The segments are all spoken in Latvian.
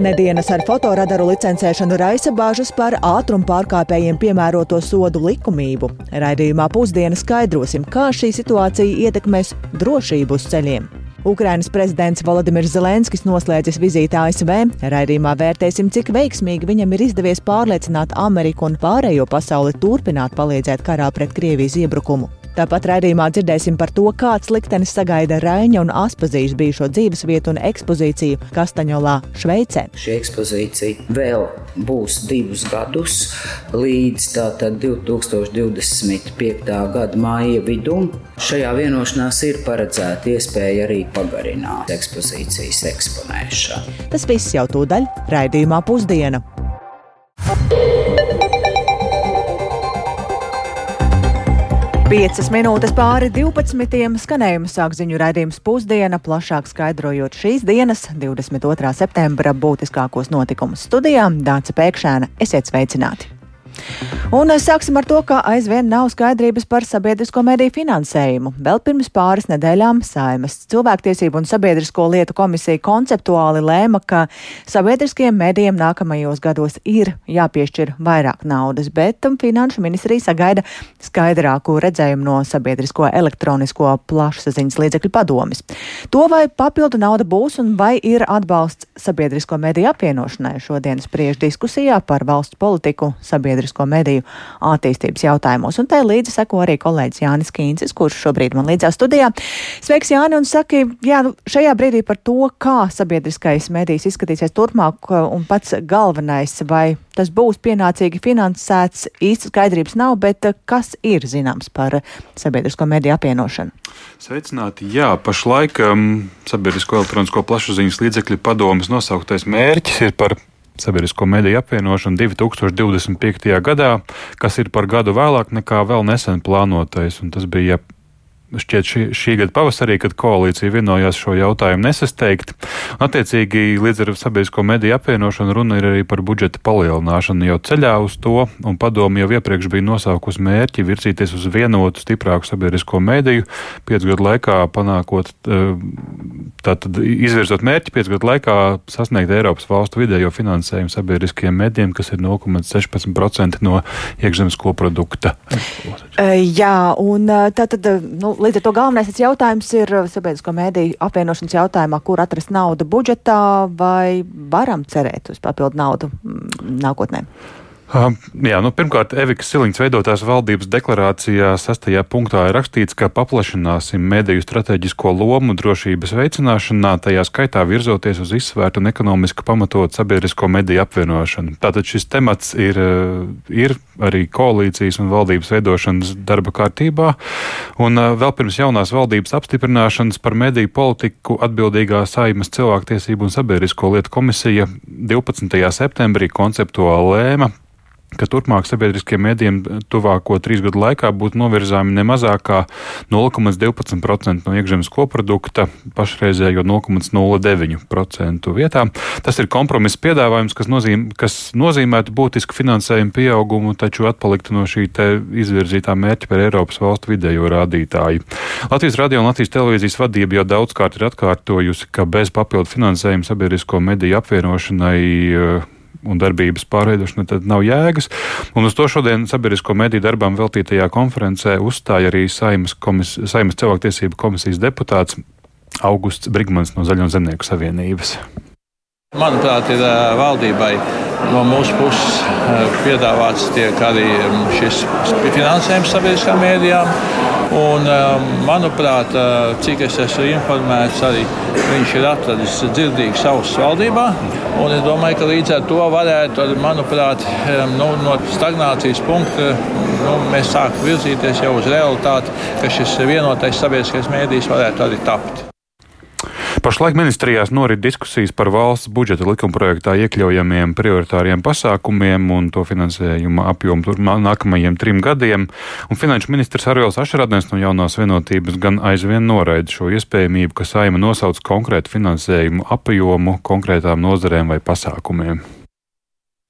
Nedēļas ar fotoradaru licencēšanu raisa bāžas par ātruma pārkāpējiem piemēroto sodu likumību. Raidījumā pusdienas skaidrosim, kā šī situācija ietekmēs drošību uz ceļiem. Ukrainas prezidents Volodimirs Zelenskis noslēdzis vizīti ASV. Raidījumā vērtēsim, cik veiksmīgi viņam ir izdevies pārliecināt Ameriku un pārējo pasauli turpināt palīdzēt karā pret Krievijas iebrukumu. Tāpat raidījumā dzirdēsim par to, kāds liktenis sagaida Raņa un Aspazīšu bijušo dzīvesvietu un ekspozīciju Kastaņolā, Šveicē. Šī ekspozīcija vēl būs divus gadus līdz tātad 2025. gada māja vidum. Šajā vienošanās ir paredzēta iespēja arī pagarināt ekspozīcijas eksponēšanu. Tas viss jau tūdaļ raidījumā pusdiena. Piecas minūtes pāri 12. skanējuma sāk ziņu raidījums pusdiena, plašāk skaidrojot šīs dienas, 22. septembra būtiskākos notikumus studijā. Dāca Pēkšēna, esiet sveicināti! Un sāksim ar to, ka aizvien nav skaidrības par sabiedrisko mediju finansējumu. Vēl pirms pāris nedēļām Saimas cilvēktiesību un sabiedrisko lietu komisija konceptuāli lēma, ka sabiedriskajiem medijiem nākamajos gados ir jāpiešķir vairāk naudas, bet Finanšu ministrija sagaida skaidrāku redzējumu no sabiedrisko elektronisko plašsaziņas līdzekļu padomis. To vai papildu nauda būs un vai ir atbalsts sabiedrisko mediju apvienošanai šodienas spriež diskusijā par valsts politiku sabiedrisko sabiedrisko mediju attīstības jautājumos. Un tai līdzi seko arī kolēģis Jānis Kīncis, kurš šobrīd man līdzās studijā. Sveiks, Jāni, un saki, jā, nu, šajā brīdī par to, kā sabiedriskais medijs izskatīsies turpmāk, un pats galvenais, vai tas būs pienācīgi finansēts, īsti skaidrības nav, bet kas ir zināms par sabiedrisko mediju apvienošanu? Sveicināti! Jā, pašlaik um, sabiedrisko elektronisko plašsaziņas līdzekļu padomas nosauktais mērķis ir par sabiedrisko mediju apvienošanu 2025. gadā, kas ir par gadu vēlāk nekā vēl nesen plānotais. Un tas bija šķiet šī, šī gada pavasarī, kad koalīcija vienojās šo jautājumu nesasteigt. Attiecīgi, līdz ar sabiedrisko mediju apvienošanu runa ir arī par budžeta palielināšanu jau ceļā uz to, un padomu jau iepriekš bija nosaukusi mērķi virzīties uz vienotu, stiprāku sabiedrisko mediju, piecu gadu laikā panākot, eh, tātad izvirzot mērķi piecu gadu laikā sasniegt Eiropas valstu vidējo finansējumu sabiedriskajiem medijiem, kas ir 0,16% no iekšzemes koprodukta. Jā, un tātad, nu, Līdz ar to galvenais jautājums ir sabiedrisko mēdīju apvienošanas jautājumā, kur atrast naudu budžetā, vai varam cerēt uz papildu naudu nākotnē? Jā, nu, pirmkārt, Evikas Siliņas veidotās valdības deklarācijā sastajā punktā ir rakstīts, ka paplašināsim mediju strateģisko lomu drošības veicināšanā, tajā skaitā virzoties uz izsvērtu un ekonomiski pamatotu sabiedrisko mediju apvienošanu. Tātad šis temats ir, ir arī koalīcijas un valdības veidošanas darba kārtībā, un vēl pirms jaunās valdības apstiprināšanas par mediju politiku atbildīgā saimas cilvēktiesību un sabiedrisko lietu komisija 12. septembrī konceptuāli lēma ka turpmāk sabiedriskiem mēdījiem tuvāko trīs gadu laikā būtu novirzāmi ne mazāk kā 0,12% no iekšzemes koprodukta, pašreizējo 0,09% vietā. Tas ir kompromiss piedāvājums, kas, nozīm, kas nozīmētu būtisku finansējumu pieaugumu, taču atpaliktu no šī izvirzītā mērķa par Eiropas valstu vidējo rādītāju. Latvijas radio un Latvijas televīzijas vadība jau daudzkārt ir atkārtojusi, ka bez papildu finansējuma sabiedrisko mediju apvienošanai un darbības pārveidošana, tad nav jēgas. Un uz to šodien sabiedrisko mediju darbām veltītajā konferencē uzstāja arī Saimas, komis, Saimas cilvēktiesību komisijas deputāts Augusts Brigmans no Zaļo zemnieku savienības. Manuprāt, ir valdībai no mūsu puses piedāvāts tiek arī šis finansējums sabiedriskām mēdījām. Un, manuprāt, cik es esmu informēts, arī viņš ir atradis dzirdīgu savus valdībā. Un es domāju, ka līdz ar to varētu, manuprāt, nu, no stagnācijas punkta nu, mēs sākam virzīties jau uz realitāti, ka šis vienotais sabiedriskais mēdījis varētu arī tapt. Pašlaik ministrijās norit diskusijas par valsts budžeta likumprojektā iekļaujamiem prioritāriem pasākumiem un to finansējuma apjomu nākamajiem trim gadiem. Un finanšu ministrs Arvils Ašradnes no jaunās vienotības gan aizvien noraida šo iespējamību, ka saima nosauc konkrētu finansējumu apjomu konkrētām nozarēm vai pasākumiem.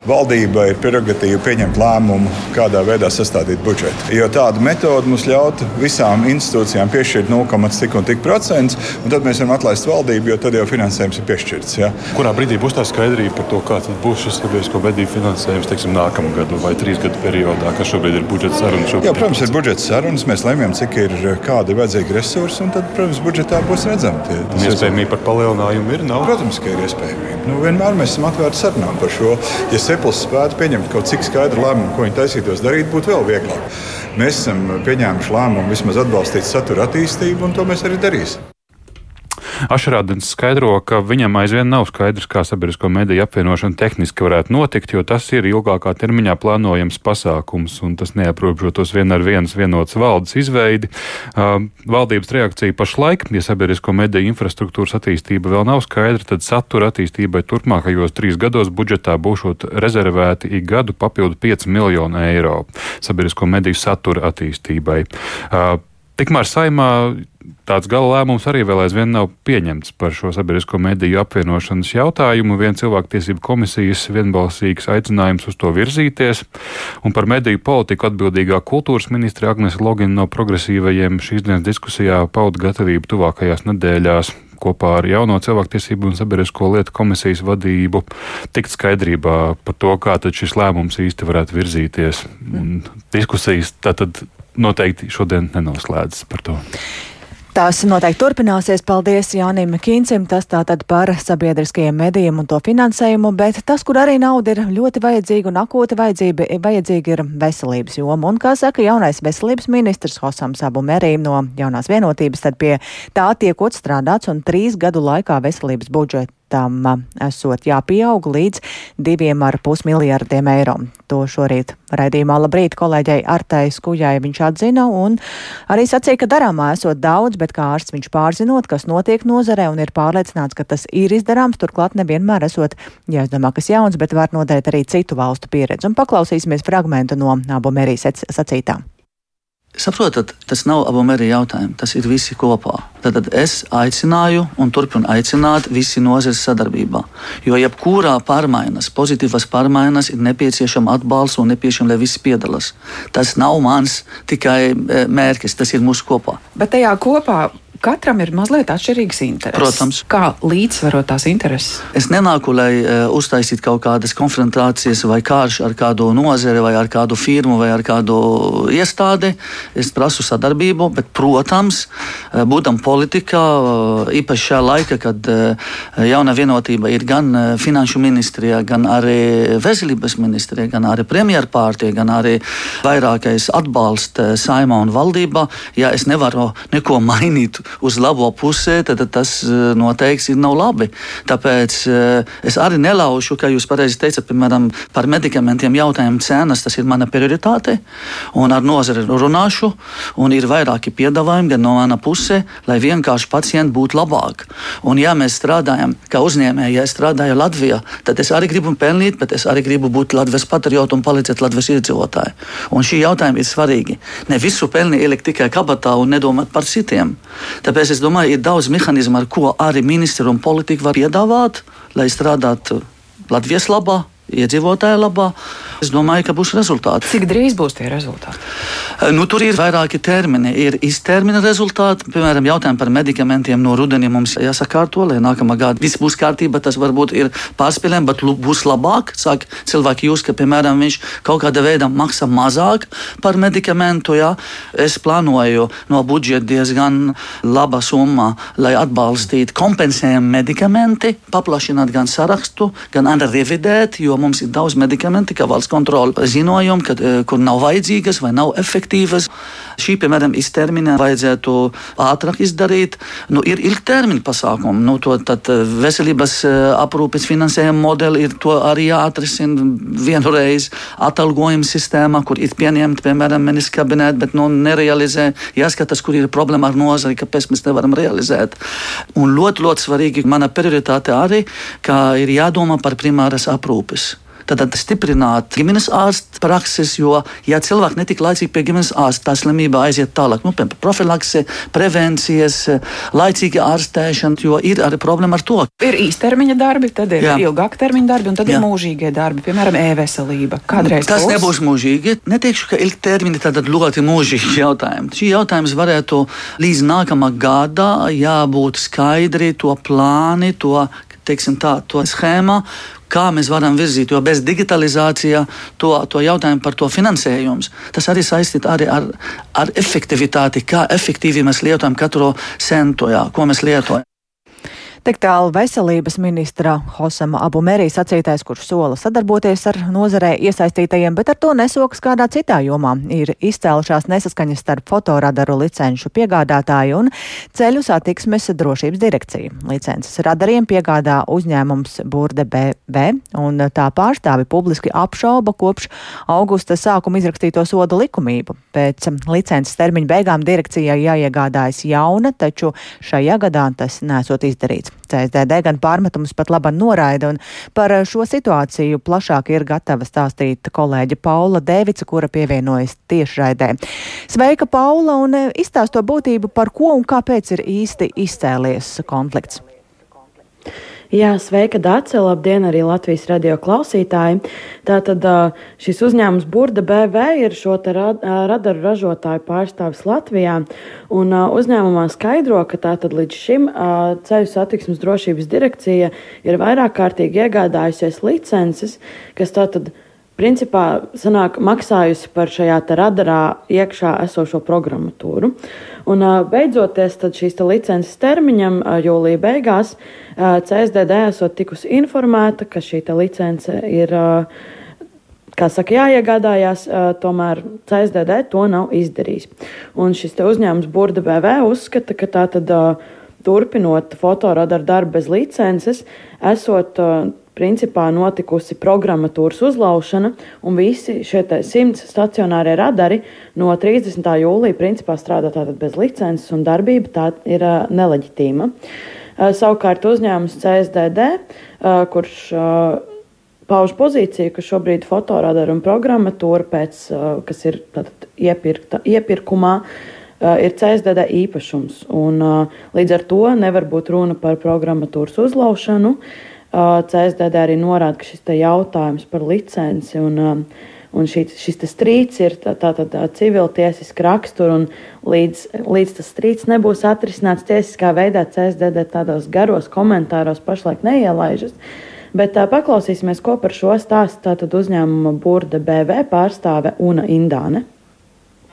Valdība ir prerogatīva pieņemt lēmumu, kādā veidā sastādīt budžetu. Jo tāda metode mums ļautu visām institūcijām piešķirt 0,5 un tik procentus, un tad mēs varam atlaist valdību, jo tad jau finansējums ir piešķirts. Ja. Kurā brīdī būs tā skaidrība par to, kāds būs šis sabiedrisko mediju finansējums teiksim, nākamā gada vai trīs gadu periodā, kas šobrīd ir budžeta sarunas? Jā, protams, ir budžeta sarunas. Mēs lemjam, cik ir kādi vajadzīgi resursi, un tad, protams, budžetā būs redzami. Tie, iespējamība par palielinājumu ir? Nav? Protams, ka ir iespējamība. Nu, vienmēr mēs esam atvērti sarunām par šo. Ja Seplis spētu pieņemt kaut cik skaidru lēmumu, ko viņi taisītos darīt, būtu vēl vieglāk. Mēs esam pieņēmuši lēmumu vismaz atbalstīt satura attīstību, un to mēs arī darīsim. Ašrādens skaidro, ka viņam aizvien nav skaidrs, kā sabiedrisko mediju apvienošana tehniski varētu notikt, jo tas ir ilgākā termiņā plānojams pasākums, un tas neaprobežotos vien ar vienas vienotas valdes izveidi. Uh, valdības reakcija pašlaik, ja sabiedrisko mediju infrastruktūras attīstība vēl nav skaidra, tad satura attīstībai turpmākajos trīs gados budžetā būšot rezervēti ik gadu papildu 5 miljonu eiro sabiedrisko mediju satura attīstībai. Uh, Tikmēr saimā tāds gala lēmums arī vēl aizvien nav pieņemts par šo sabiedrisko mediju apvienošanas jautājumu. Viena cilvēktiesību komisijas vienbalsīgs aicinājums uz to virzīties, un par mediju politiku atbildīgā kultūras ministra Agnese Logina no progresīvajiem šīs dienas diskusijā pauda gatavību tuvākajās nedēļās kopā ar jauno cilvēktiesību un sabiedrisko lietu komisijas vadību tikt skaidrībā par to, kā šis lēmums īsti varētu virzīties. Un diskusijas tātad noteikti šodien nenoslēdzas par to. Tās noteikti turpināsies. Paldies Jānim Kīncim. Tas tātad par sabiedriskajiem medijiem un to finansējumu, bet tas, kur arī nauda ir ļoti vajadzīga un akūti vajadzīga, vajadzīga ir veselības joma. Un, kā saka jaunais veselības ministrs Hosams Abu Merī no jaunās vienotības, tad pie tā tiekot strādāts un trīs gadu laikā veselības budžeta tam esot jāpieaug līdz diviem ar pus miljardiem eiro. To šorīt raidījumā labrīt kolēģei Artai Skujai viņš atzina un arī sacīja, ka darāmā esot daudz, bet kā ārsts viņš pārzinot, kas notiek nozarē un ir pārliecināts, ka tas ir izdarāms, turklāt nevienmēr esot jāizdomā, kas jauns, bet var noderēt arī citu valstu pieredzi. Un paklausīsimies fragmentu no abu mērijas sacītām. Saprotat, tas nav abu mērķu jautājums, tas ir visi kopā. Tad es aicināju un turpinu aicināt visi nozares sadarbībā. Jo jebkurā pārmaiņas, pozitīvas pārmaiņas, ir nepieciešama atbalsts un nepieciešama, lai visi piedalās. Tas nav mans tikai e, mērķis, tas ir mūsu kopā. Bet tajā kopā katram ir mazliet atšķirīgas intereses. Protams. Kā līdzsvarot tās intereses? Es nenāku, lai uh, uztaisītu kaut kādas konfrontācijas vai karš ar kādu nozari, vai ar kādu firmu, vai ar kādu iestādi. Es prasu sadarbību, bet, protams, uh, būtam politikā, uh, īpaši šajā laikā, kad uh, jauna vienotība ir gan uh, finanšu ministrijā, gan arī veselības ministrijā, gan arī premjerpārtija, gan arī vairākais atbalsts uh, saimā un valdībā, ja es nevaru neko mainīt uz labo pusē, tad tas eh, noteikti nav labi. Tāpēc eh, es arī nelaušu, kā jūs pareizi teicat, piemēram, par medikamentiem jautājumu cenas. Tas ir mana prioritāte. Un ar nozari runāšu, un ir vairāki piedāvājumi gan no mana puses, lai vienkārši pacienti būtu labāk. Un ja mēs strādājam kā uzņēmēji, ja es strādāju Latvijā, tad es arī gribu pelnīt, bet es arī gribu būt Latvijas patriots un palīdzēt Latvijas iedzīvotājiem. Un šī jautājuma ir svarīgi. Ne visu pelni ielikt tikai kabatā un nedomāt par citiem. Tāpēc es domāju, ir daudz mehānismu, ar ko arī ministri un politika var piedāvāt, lai strādātu Latvijas labā, iedzīvotāju labā. Es domāju, ka būs rezultāti. Cik drīz būs tie rezultāti? Eh, nu, tur ir vairāki termini. Ir iztermina rezultāti, piemēram, jautājumi par medikamentiem no rudenī mums jāsakārto, lai nākamā gada viss būs kārtībā. Tas varbūt ir pārspīlējumi, bet būs labāk. Sāk cilvēki jūs, ka, piemēram, viņš kaut kādā veidā maksā mazāk par medikamentu. Jā. Es plānoju no budžeta diezgan laba summa, lai atbalstītu kompensējumu medikamenti, paplašināt gan sarakstu, gan arī revidēt, jo mums ir daudz medikamentu, kā valsts kontrole ziņojumu, kad, eh, kur nav vajadzīgas vai nav efektīvas. Šī, piemēram, iztermiņā vajadzētu ātrāk izdarīt. Nu, ir ilgtermiņa pasākumi. Nu, to, tad, eh, veselības eh, aprūpes finansējuma modeli ir arī jāatrisina vienreiz atalgojuma sistēmā, kur ir pieņemta, piemēram, ministra kabineta, bet nu, nerealizē. Jāskatās, kur ir problēma ar nozari, kāpēc mēs nevaram realizēt. Un ļoti, ļoti svarīgi mana prioritāte arī, ka ir jādomā par primāras aprūpes. Tad, stiprināt ģimenes ārsta prakses, jo, ja cilvēki netika laicīgi pie ģimenes ārsta, tā slimība aiziet tālāk. Nu, piemēram, profilakse, prevencijas, laicīga ārstēšana, jo ir arī problēma ar to. Ir īstermiņa darbi, tad ir Jā. ilgāka termiņa darbi, un tad Jā. ir mūžīgie darbi, piemēram, e-veselība. Kādreiz tas būs? nebūs mūžīgi. Neteikšu, ka ilgtermiņa tad ļoti mūžīgi jautājumi. Šī jautājums varētu līdz nākamā gada jābūt skaidri to plāni, to teiksim, tā, to schēmu, kā mēs varam virzīt, jo bez digitalizācijā to, to jautājumu par to finansējumu, tas arī saistīts ar, ar efektivitāti, kā efektīvi mēs lietojam katru centu, jā, ko mēs lietojam. Tik tālu veselības ministra Hosama Abumerī sacītais, kurš sola sadarboties ar nozarē iesaistītajiem, bet ar to nesokas kādā citā jomā. Ir izcēlušās nesaskaņas starp fotoradaru licenšu piegādātāju un ceļu satiksmes drošības direkciju. Licences radariem piegādā uzņēmums Burde BV, un tā pārstāvi publiski apšauba kopš augusta sākuma izrakstīto sodu likumību. Pēc licences termiņa beigām direkcijai jāiegādājas jauna, taču šajā gadā tas nesot izdarīts. CSDD gan pārmetumus pat labi noraida, un par šo situāciju plašāk ir gatava stāstīt kolēģe Paula Dēvica, kura pievienojas tiešraidē. Sveika, Paula, un izstāsto būtību, par ko un kāpēc ir īsti izcēlies konflikts. Jā, sveika, Dārsa! Labdien, arī Latvijas radio klausītāji! Tātad šis uzņēmums Burda BV ir šo radaru ražotāju pārstāvis Latvijā. Un uzņēmumā skaidro, ka tātad līdz šim ceļu satiksmes drošības direkcija ir vairāk kārtīgi iegādājusies licences, kas tātad principā sanāk maksājusi par šajā radarā iekšā esošo programmatūru. Un beidzoties šīs licences termiņam, jūlija beigās, CSDD esot tikusi informēta, ka šī licence ir. Kā saka, jāiegādājās, tomēr CSDD to nav izdarījis. Un šis uzņēmums Burda BV uzskata, ka tā tad turpinot fotoradaru darbu bez licences, esot principā notikusi programmatūras uzlaušana, un visi šie simts stacionārie radari no 30. jūlija principā strādā tātad bez licences, un darbība tā ir uh, neleģitīma. Uh, savukārt uzņēmums CSDD, uh, kurš pauž pozīciju, ka šobrīd fotoradaru un programmatūra, pēc, kas ir iepirkta, iepirkumā, ir CSDD īpašums. Un, līdz ar to nevar būt runa par programmatūras uzlaušanu. Uh, CSDD arī norāda, ka šis jautājums par licenci un, un šī, šis strīds ir tātad tā, tā, civiltiesiska rakstura, un līdz, līdz tas strīds nebūs atrisināts tiesiskā veidā, CSDD tādos garos komentāros pašlaik neielaižas. Bet tā, paklausīsimies, ko par šo stāstu uzņēmuma Burda BV pārstāve Una Indāne.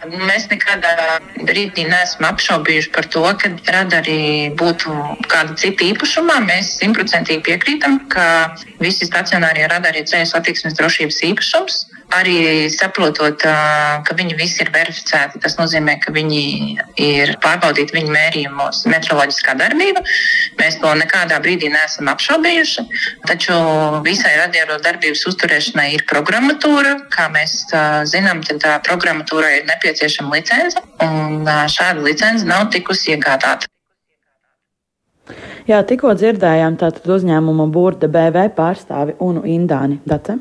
Mēs nekādā brīdī neesam apšaubījuši par to, ka radari būtu kāda cita īpašumā. Mēs simtprocentīgi piekrītam, ka visi stacionārie radari ir ceļu satiksmes drošības īpašums arī saprotot, ka viņi visi ir verificēti. Tas nozīmē, ka viņi ir pārbaudīti viņu mērījumos metroloģiskā darbība. Mēs to nekādā brīdī neesam apšaubījuši. Taču visai radiālo darbības uzturēšanai ir programmatūra. Kā mēs zinām, tad programmatūrai ir nepieciešama licence, un šāda licence nav tikusi iegādāta. Jā, tikko dzirdējām tātad uzņēmuma Burda BV pārstāvi Unu Indāni. Dace?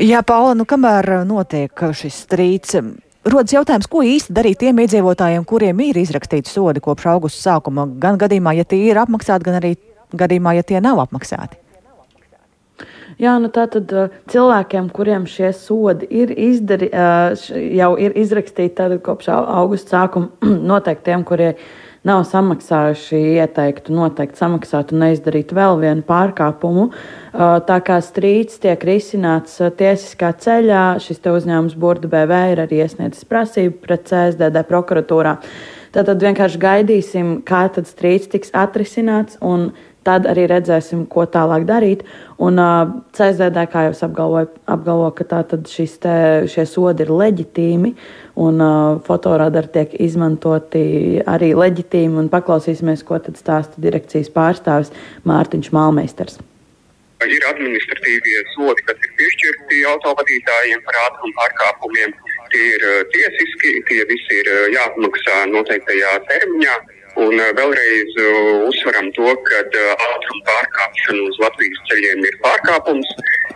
Jā, Paula, nu kamēr notiek šis strīds, rodas jautājums, ko īsti darīt tiem iedzīvotājiem, kuriem ir izrakstīti sodi kopš augusta sākuma, gan gadījumā, ja tie ir apmaksāti, gan arī gadījumā, ja tie nav apmaksāti. Jā, nu tā tad cilvēkiem, kuriem šie sodi ir izdarīti, jau ir izrakstīti kopš augusta sākuma, noteikti tiem, kuriem nav samaksājuši, ieteiktu noteikti samaksāt un neizdarīt vēl vienu pārkāpumu. Tā kā strīds tiek risināts tiesiskā ceļā, šis uzņēmums Burda BV ir arī iesniedzis prasību pret CSDD prokuratūrā. Tātad vienkārši gaidīsim, kā tad strīds tiks atrisināts un tad arī redzēsim, ko tālāk darīt. Un uh, CSDD, kā jau es apgalvoju, apgalvo, ka tātad te, šie sodi ir leģitīmi un uh, fotoradari tiek izmantoti arī leģitīmi. Un paklausīsimies, ko tad stāsta direkcijas pārstāvis Mārtiņš Malmeisters. Ir administratīvie sodi, kas ir piešķirti autovadītājiem par ātrumu pārkāpumiem. Tie ir tiesiski, tie visi ir jāapmaksā noteiktajā termiņā. Un vēlreiz uzsveram to, ka ātruma pārkāpšana uz Latvijas ceļiem ir pārkāpums.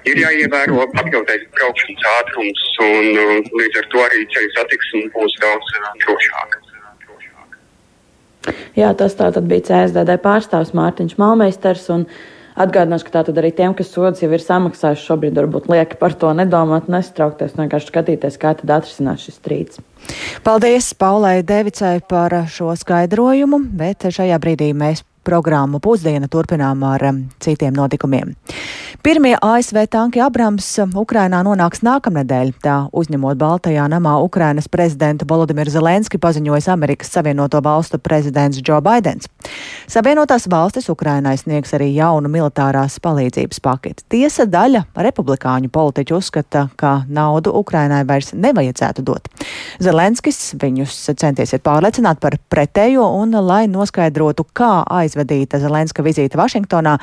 Ir jāievēro pakļautais braukšanas ātrums, un līdz ar to arī ceļu satiksme būs daudz drošāka. Jā, tas tā tad bija CSDD pārstāvs Mārtiņš Malmeisters. Un... Atgādināšu, ka tātad arī tiem, kas sodas jau ir samaksājuši, šobrīd varbūt lieki par to nedomāt, nestraukties, vienkārši skatīties, kā tad atrisinās šis strīds. Paldies Paulai Devicai par šo skaidrojumu, bet šajā brīdī mēs programmu pusdiena turpinām ar um, citiem notikumiem. Pirmie ASV tanki Abrams um, Ukrainā nonāks nākamnedēļ. Tā uzņemot Baltajā namā Ukrainas prezidentu Volodimiru Zelenski paziņojas Amerikas Savienoto valstu prezidents Joe Biidens. Savienotās valstis Ukrainai sniegs arī jaunu militārās palīdzības paketi. Tiesa daļa republikāņu politiķu uzskata, ka naudu Ukrainai vairs nevajadzētu dot. Zelenskis viņus centiesiet pārliecināt par pretējo un lai noskaidrotu, kā aizvadīta Zelenska vizīte Vašingtonā.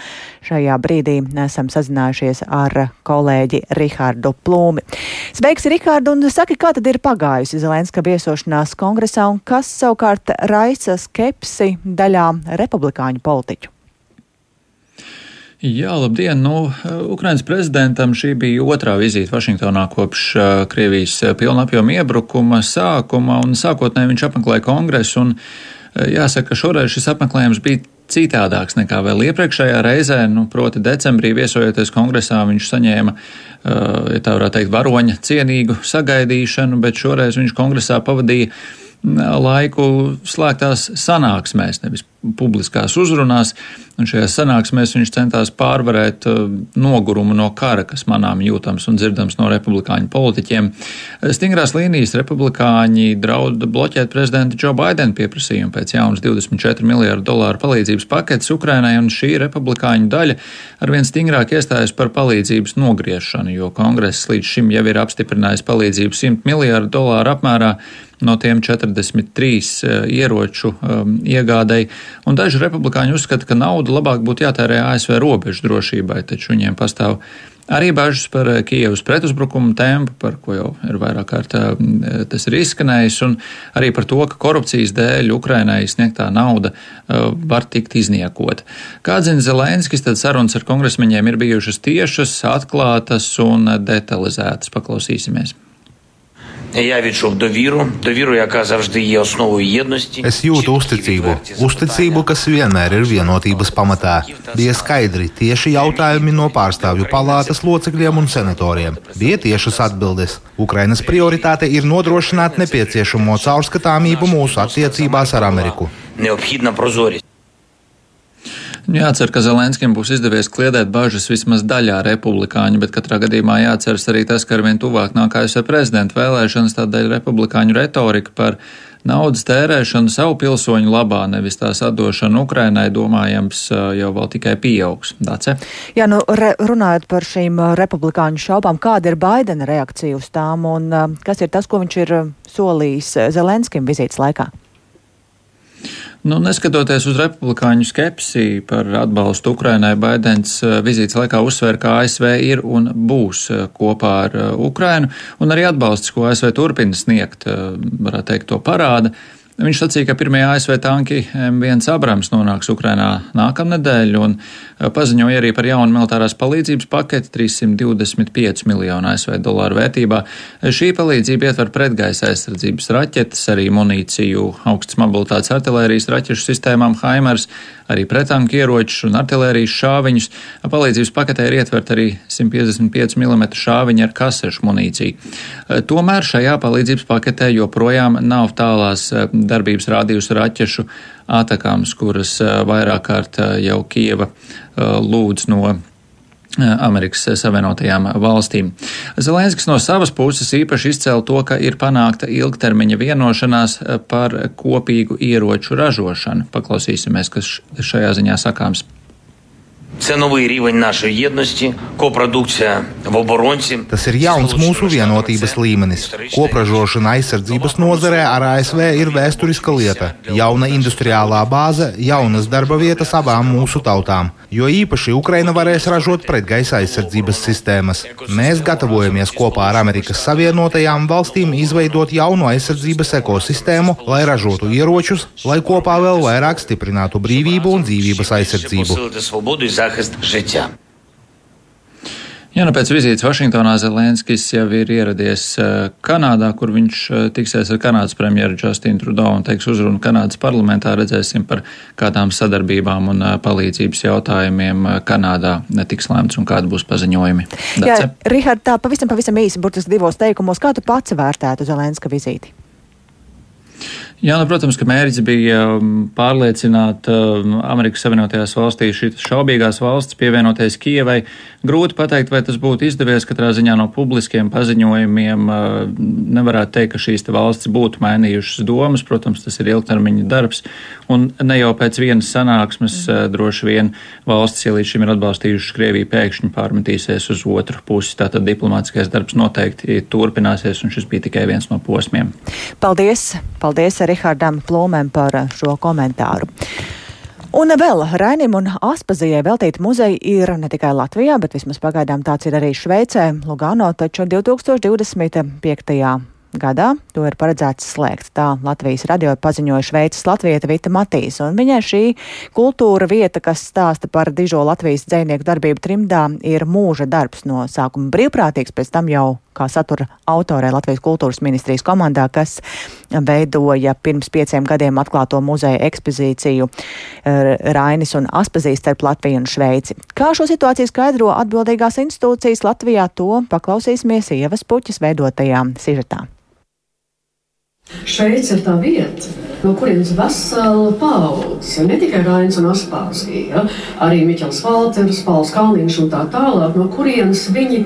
Šajā brīdī esam sazinājušies ar kolēģi Rihardu Plūmi. Sveiks, Rihardu, un saki, kā tad ir pagājusi Zelenska viesošanās kongresā un kas savukārt raisa skepsi daļā republikāņu politiķu? Jā, labdien! Nu, Ukrainas prezidentam šī bija otrā vizīte Vašingtonā kopš Krievijas pilnapjoma iebrukuma sākuma, un sākotnēji viņš apmeklēja kongresu, un jāsaka, ka šoreiz šis apmeklējums bija citādāks nekā vēl iepriekšējā reizē. Nu, proti, decembrī viesojoties kongresā, viņš saņēma, ja tā varētu teikt, varoņa cienīgu sagaidīšanu, bet šoreiz viņš kongresā pavadīja laiku slēgtās sanāksmēs, nevis publiskās uzrunās, un šajās sanāksmēs viņš centās pārvarēt uh, nogurumu no kara, kas manām jūtams un dzirdams no republikāņu politiķiem. Stingrās līnijas republikāņi draud bloķēt prezidenta Joe Biden pieprasījumu pēc jaunas 24 miljārdu dolāru palīdzības paketes Ukrainai, un šī republikāņu daļa arvien stingrāk iestājas par palīdzības nogriešanu, jo kongress līdz šim jau ir apstiprinājis palīdzību 100 miljārdu dolāru apmērā no tiem 43 uh, ieroču um, iegādēji, un daži republikāņi uzskata, ka nauda labāk būtu jātērē ASV robežu drošībai, taču viņiem pastāv arī bažas par eh, Kievas pretuzbrukumu tempu, par ko jau ir vairāk kārt eh, tas ir izskanējis, un arī par to, ka korupcijas dēļ Ukrainai sniegtā nauda eh, var tikt izniekot. Kā zina Zelenskis, tad sarunas ar kongresmeņiem ir bijušas tiešas, atklātas un detalizētas. Paklausīsimies. Я відчув довіру, довіру, яка завжди є основою єдності. Es jūtu uzticību, uzticību, kas vienmēr ir vienotības pamatā. Bija skaidri tieši jautājumi no pārstāvju palātas locekļiem un senatoriem. Bija tiešas atbildes. Ukrainas prioritāte ir nodrošināt nepieciešamo caurskatāmību mūsu attiecībās ar Ameriku. Neobhidna prozorīсть. Nu, jācer, ka Zelenskim būs izdevies kliedēt bažas vismaz daļā republikāņu, bet katrā gadījumā jāceras arī tas, ka arvien tuvāk nāk ASV prezidenta vēlēšanas, tādēļ republikāņu retorika par naudas tērēšanu savu pilsoņu labā, nevis tās atdošanu Ukrainai, domājams, jau vēl tikai pieaugs. Dace? Jā, nu, re, runājot par šīm republikāņu šaubām, kāda ir Baidena reakcija uz tām un kas ir tas, ko viņš ir solījis Zelenskim vizītes laikā? Nu, neskatoties uz republikāņu skepsi par atbalstu Ukrainai, Baidens eh, vizītes laikā uzsver, ka ASV ir un būs eh, kopā ar eh, Ukrainu, un arī atbalsts, ko ASV turpina sniegt, varētu teikt, to parāda. Viņš sacīja, ka pirmie ASV tanki M1 Abrams nonāks Ukrainā nākamnedēļ un eh, paziņoja arī par jaunu militārās palīdzības paketi 325 miljonu ASV dolāru vērtībā. Šī palīdzība ietver pretgaisa aizsardzības raķetes, arī munīciju, augstas mobilitātes artilērijas raķešu sistēmām Haimers, arī pretanku ieročus un artilērijas šāviņus. Palīdzības paketē ir ietvert arī 155 mm šāviņu ar kasešu munīciju. Eh, tomēr šajā palīdzības paketē joprojām nav tālās eh, darbības rādījusi raķešu atakāms, kuras eh, vairāk kārt jau Kieva lūdz no Amerikas Savienotajām valstīm. Zelenskis no savas puses īpaši izcēla to, ka ir panākta ilgtermiņa vienošanās par kopīgu ieroču ražošanu. Paklausīsimies, kas šajā ziņā sakāms. Це новий рівень нашої єдності, копродукція в оборонці. Tas ir jauns mūsu vienotības līmenis. Kopražošana aizsardzības nozarē ar ASV ir vēsturiska lieta. Jauna industriālā bāze, jaunas darba vietas abām mūsu tautām. Jo īpaši Ukraina varēs ražot pretgaisa aizsardzības sistēmas. Mēs gatavojamies kopā ar Amerikas Savienotajām valstīm izveidot jaunu aizsardzības ekosistēmu, lai ražotu ieročus, lai kopā vēl vairāk stiprinātu brīvību un dzīvības aizsardzību. захист життя. Jā, nu pēc vizītes Vašingtonā Zelenskis jau ir ieradies Kanādā, kur viņš tiksies ar Kanādas premjeru Justinu Trudeau un teiks uzrunu Kanādas parlamentā. Redzēsim par kādām sadarbībām un palīdzības jautājumiem Kanādā netiks lēmts un kādi būs paziņojumi. Dace? Jā, Rihard, tā pavisam, pavisam īsi, burtiski divos teikumos, kā tu pats vērtētu Zelenska vizīti? Jā, nu, protams, ka mērķis bija um, pārliecināt um, Amerikas Savienotajās valstīs šīs šaubīgās valsts pievienoties Kievai. Grūti pateikt, vai tas būtu izdevies. Katrā ziņā no publiskiem paziņojumiem uh, nevarētu teikt, ka šīs valstis būtu mainījušas domas. Protams, tas ir ilgtermiņa darbs. Un ne jau pēc vienas sanāksmes uh, droši vien valstis, ja līdz šim ir atbalstījušas Krieviju, pēkšņi pārmetīsies uz otru pusi. Tātad diplomātiskais darbs noteikti turpināsies, un šis bija tikai viens no posmiem. Paldies! Paldies! Rihardam Plūmēm par šo komentāru. Un vēl Rainim un Aspazijai veltīta muzeja ir ne tikai Latvijā, bet vismaz pagaidām tāds ir arī Šveicē, Lugano, taču 2025 gadā to ir paredzēts slēgt. Tā Latvijas radio paziņoja Šveices latvieta Vita Matīs, un viņai šī kultūra vieta, kas stāsta par dižo Latvijas dzēnieku darbību trimdā, ir mūža darbs no sākuma brīvprātīgs, pēc tam jau kā satura autorē Latvijas kultūras ministrijas komandā, kas veidoja pirms pieciem gadiem atklāto muzeja ekspozīciju eh, Rainis un Aspazīs starp Latviju un Šveici. Kā šo situāciju skaidro atbildīgās institūcijas Latvijā, to paklausīsimies Ievas puķis veidotajā sižetā. Šveice ir tā vieta, no kurienes vesela paudze, ne tikai Rainis un Aspāzija, ja, arī Miķels Valters, Pauls Kalniņš un tā tālāk, no kurienes viņi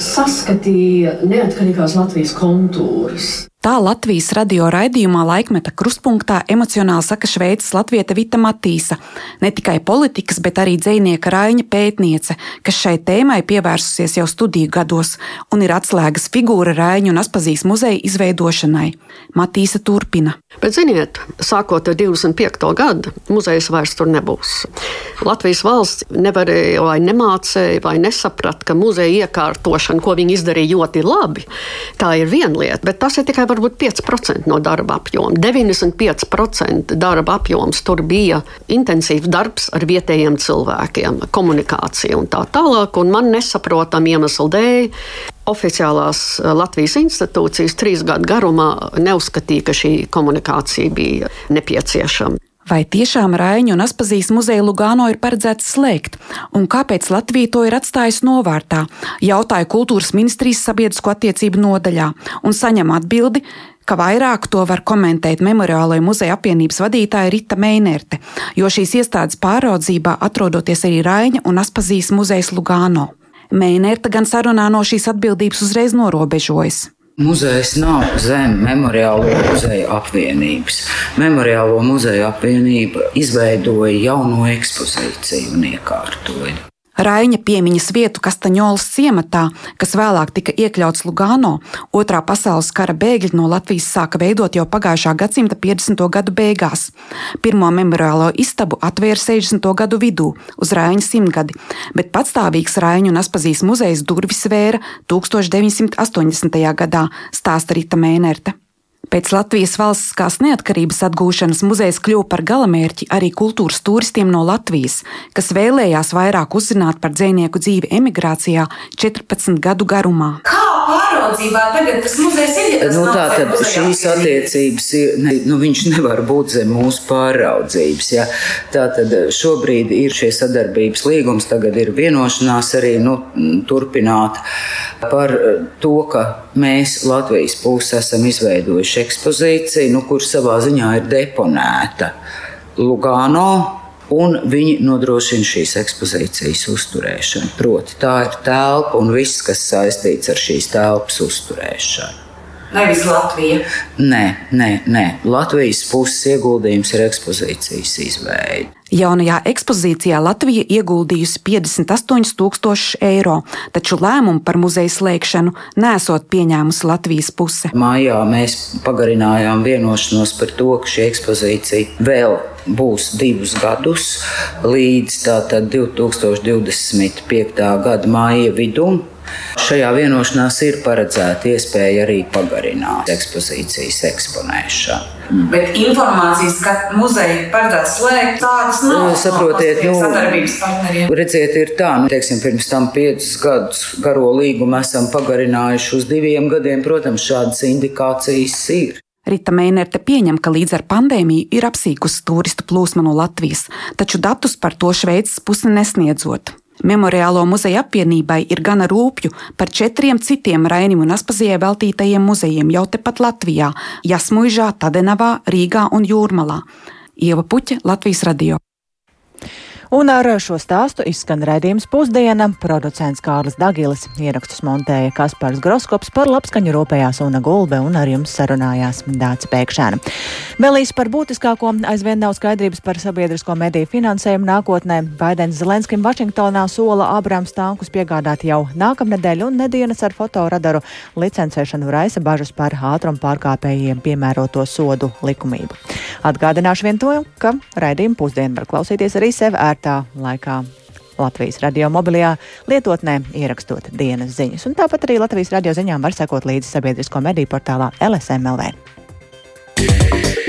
saskatīja neatkarīgās Latvijas kontūrus. Tā Latvijas radio raidījumā laikmeta krustpunktā emocionāli saka šveicis latvieta Vita Matīsa, ne tikai politikas, bet arī dzinieka Raņa pētniece, kas šai tēmai pievērsusies jau studiju gados un ir atslēgas figūra Raņa un Aspazīs muzeja izveidošanai. Matīsa turpina. Bet, ziniet, sākot ar 25. gadu, muzejs vairs tur nebūs. Latvijas valsts nevarēja vai nemācēja vai nesaprat, ka muzeja iekārtošana, ko viņi izdarīja ļoti labi, tā ir viena lieta, bet tas ir tikai varbūt 5% no darba apjoma. 95% darba apjoms tur bija intensīvs darbs ar vietējiem cilvēkiem, komunikācija un tā tālāk. Un man nesaprotam iemeslu dēļ oficiālās eh, Latvijas institūcijas trīs gadu garumā neuzskatīja, ka šī komunikācija bija nepieciešama. Vai tiešām Raiņu un Aspazīs muzeja Lugano ir paredzēts slēgt, un kāpēc Latvija to ir atstājusi novārtā? Jautāja kultūras ministrijas sabiedrisko attiecību nodaļā un saņem atbildi, ka vairāk to var komentēt Memoriālajā muzeja apvienības vadītāja Rita Meinerte, jo šīs iestādes pāraudzībā atrodoties arī Raiņa un Aspazīs muzejs Lugano. Meinerte gan sarunā no šīs atbildības uzreiz norobežojas. Muzejs nav zem Memoriālo muzeju apvienības. Memoriālo muzeju apvienība izveidoja jauno ekspozīciju un iekārtoja. Raņa piemiņas vietu Kastaņolas ciematā, kas vēlāk tika iekļauts Lugano, otrā pasaules kara bēgļi no Latvijas sāka veidot jau pagājušā gadsimta 50. gadu beigās. Pirmo memoriālo istabu atvēra 60. gadu vidū, uz Raņa simtgadi, bet patstāvīgs Raņa un Aspazīs muzejs durvis vēra 1980. gadā, stāsta Rita Mēnerte. Pēc Latvijas valstiskās neatkarības atgūšanas muzejs kļuva par galamērķi arī kultūras turistiem no Latvijas, kas vēlējās vairāk uzzināt par dzinieku dzīvi emigrācijā 14 gadu garumā. Kā pāraudzībā tagad tas muzejs ir? Nu, tā tad šīs attiecības ir, ne, nu, viņš nevar būt zem mūsu pāraudzības. Ja? Tā tad šobrīd ir šie sadarbības līgums, tagad ir vienošanās arī nu, turpināt par to, ka mēs Latvijas pusi esam izveidojuši ekspozīcija, nu, kur savā ziņā ir deponēta Lugano. Un viņi nodrošina šīs ekspozīcijas uzturēšanu. Proti, tā ir telpa un viss, kas saistīts ar šīs telpas uzturēšanu. Nevis Latvija. Nē, nē, nē. Latvijas puses ieguldījums ir ekspozīcijas izveide. Jaunajā ekspozīcijā Latvija ieguldījusi 58 tūkstošus eiro, taču lēmumu par muzeja slēgšanu nesot pieņēmusi Latvijas puse. Mājā mēs pagarinājām vienošanos par to, ka šī ekspozīcija vēl būs divus gadus līdz 2025. gada māja vidum. Šajā vienošanās ir paredzēta iespēja arī pagarināt ekspozīcijas eksponēšanu. Bet informācijas, ka muzeja paredzēts slēgt, tādas nav. Nu, saprotiet, no nu, sadarbības partneriem. Redziet, ir tā, nu, teiksim, pirms tam piecus gadus garo līgumu esam pagarinājuši uz diviem gadiem. Protams, šādas indikācijas ir. Rita Meinerte pieņem, ka līdz ar pandēmiju ir apsīkusi turistu plūsma no Latvijas, taču datus par to Šveices pusi nesniedzot. Memoriālo muzeja apvienībai ir gana rūpju par četriem citiem Rainim un Aspazijai veltītajiem muzejiem jau tepat Latvijā - Jasmuižā, Tadenavā, Rīgā un Jūrmalā. Ieva Puķa, Latvijas radio. Un ar šo stāstu izskan redzējums pusdiena. Producents Kārlis Dagilis ierakstus montēja Kaspars Groskops par labskaņu rūpējās Una Gulbe un ar jums sarunājās Dācis Pēkšēna. Vēl īsi par būtiskāko aizvien nav skaidrības par sabiedrisko mediju finansējumu nākotnē. Baidens Zelenskim Vašingtonā sola Abrams tankus piegādāt jau nākamnedēļ un nedēļas ar fotoradaru licencēšanu raisa bažas par ātrumu pārkāpējiem piemēroto sodu likumību. Atgādināšu vien to, ka raidījumu pusdienu var klausīties arī sev konkrētā laikā Latvijas radio mobilajā lietotnē, ierakstot dienas ziņas. Un tāpat arī Latvijas radio ziņām var sekot līdzi sabiedrisko mediju portālā LSMLV. Yeah.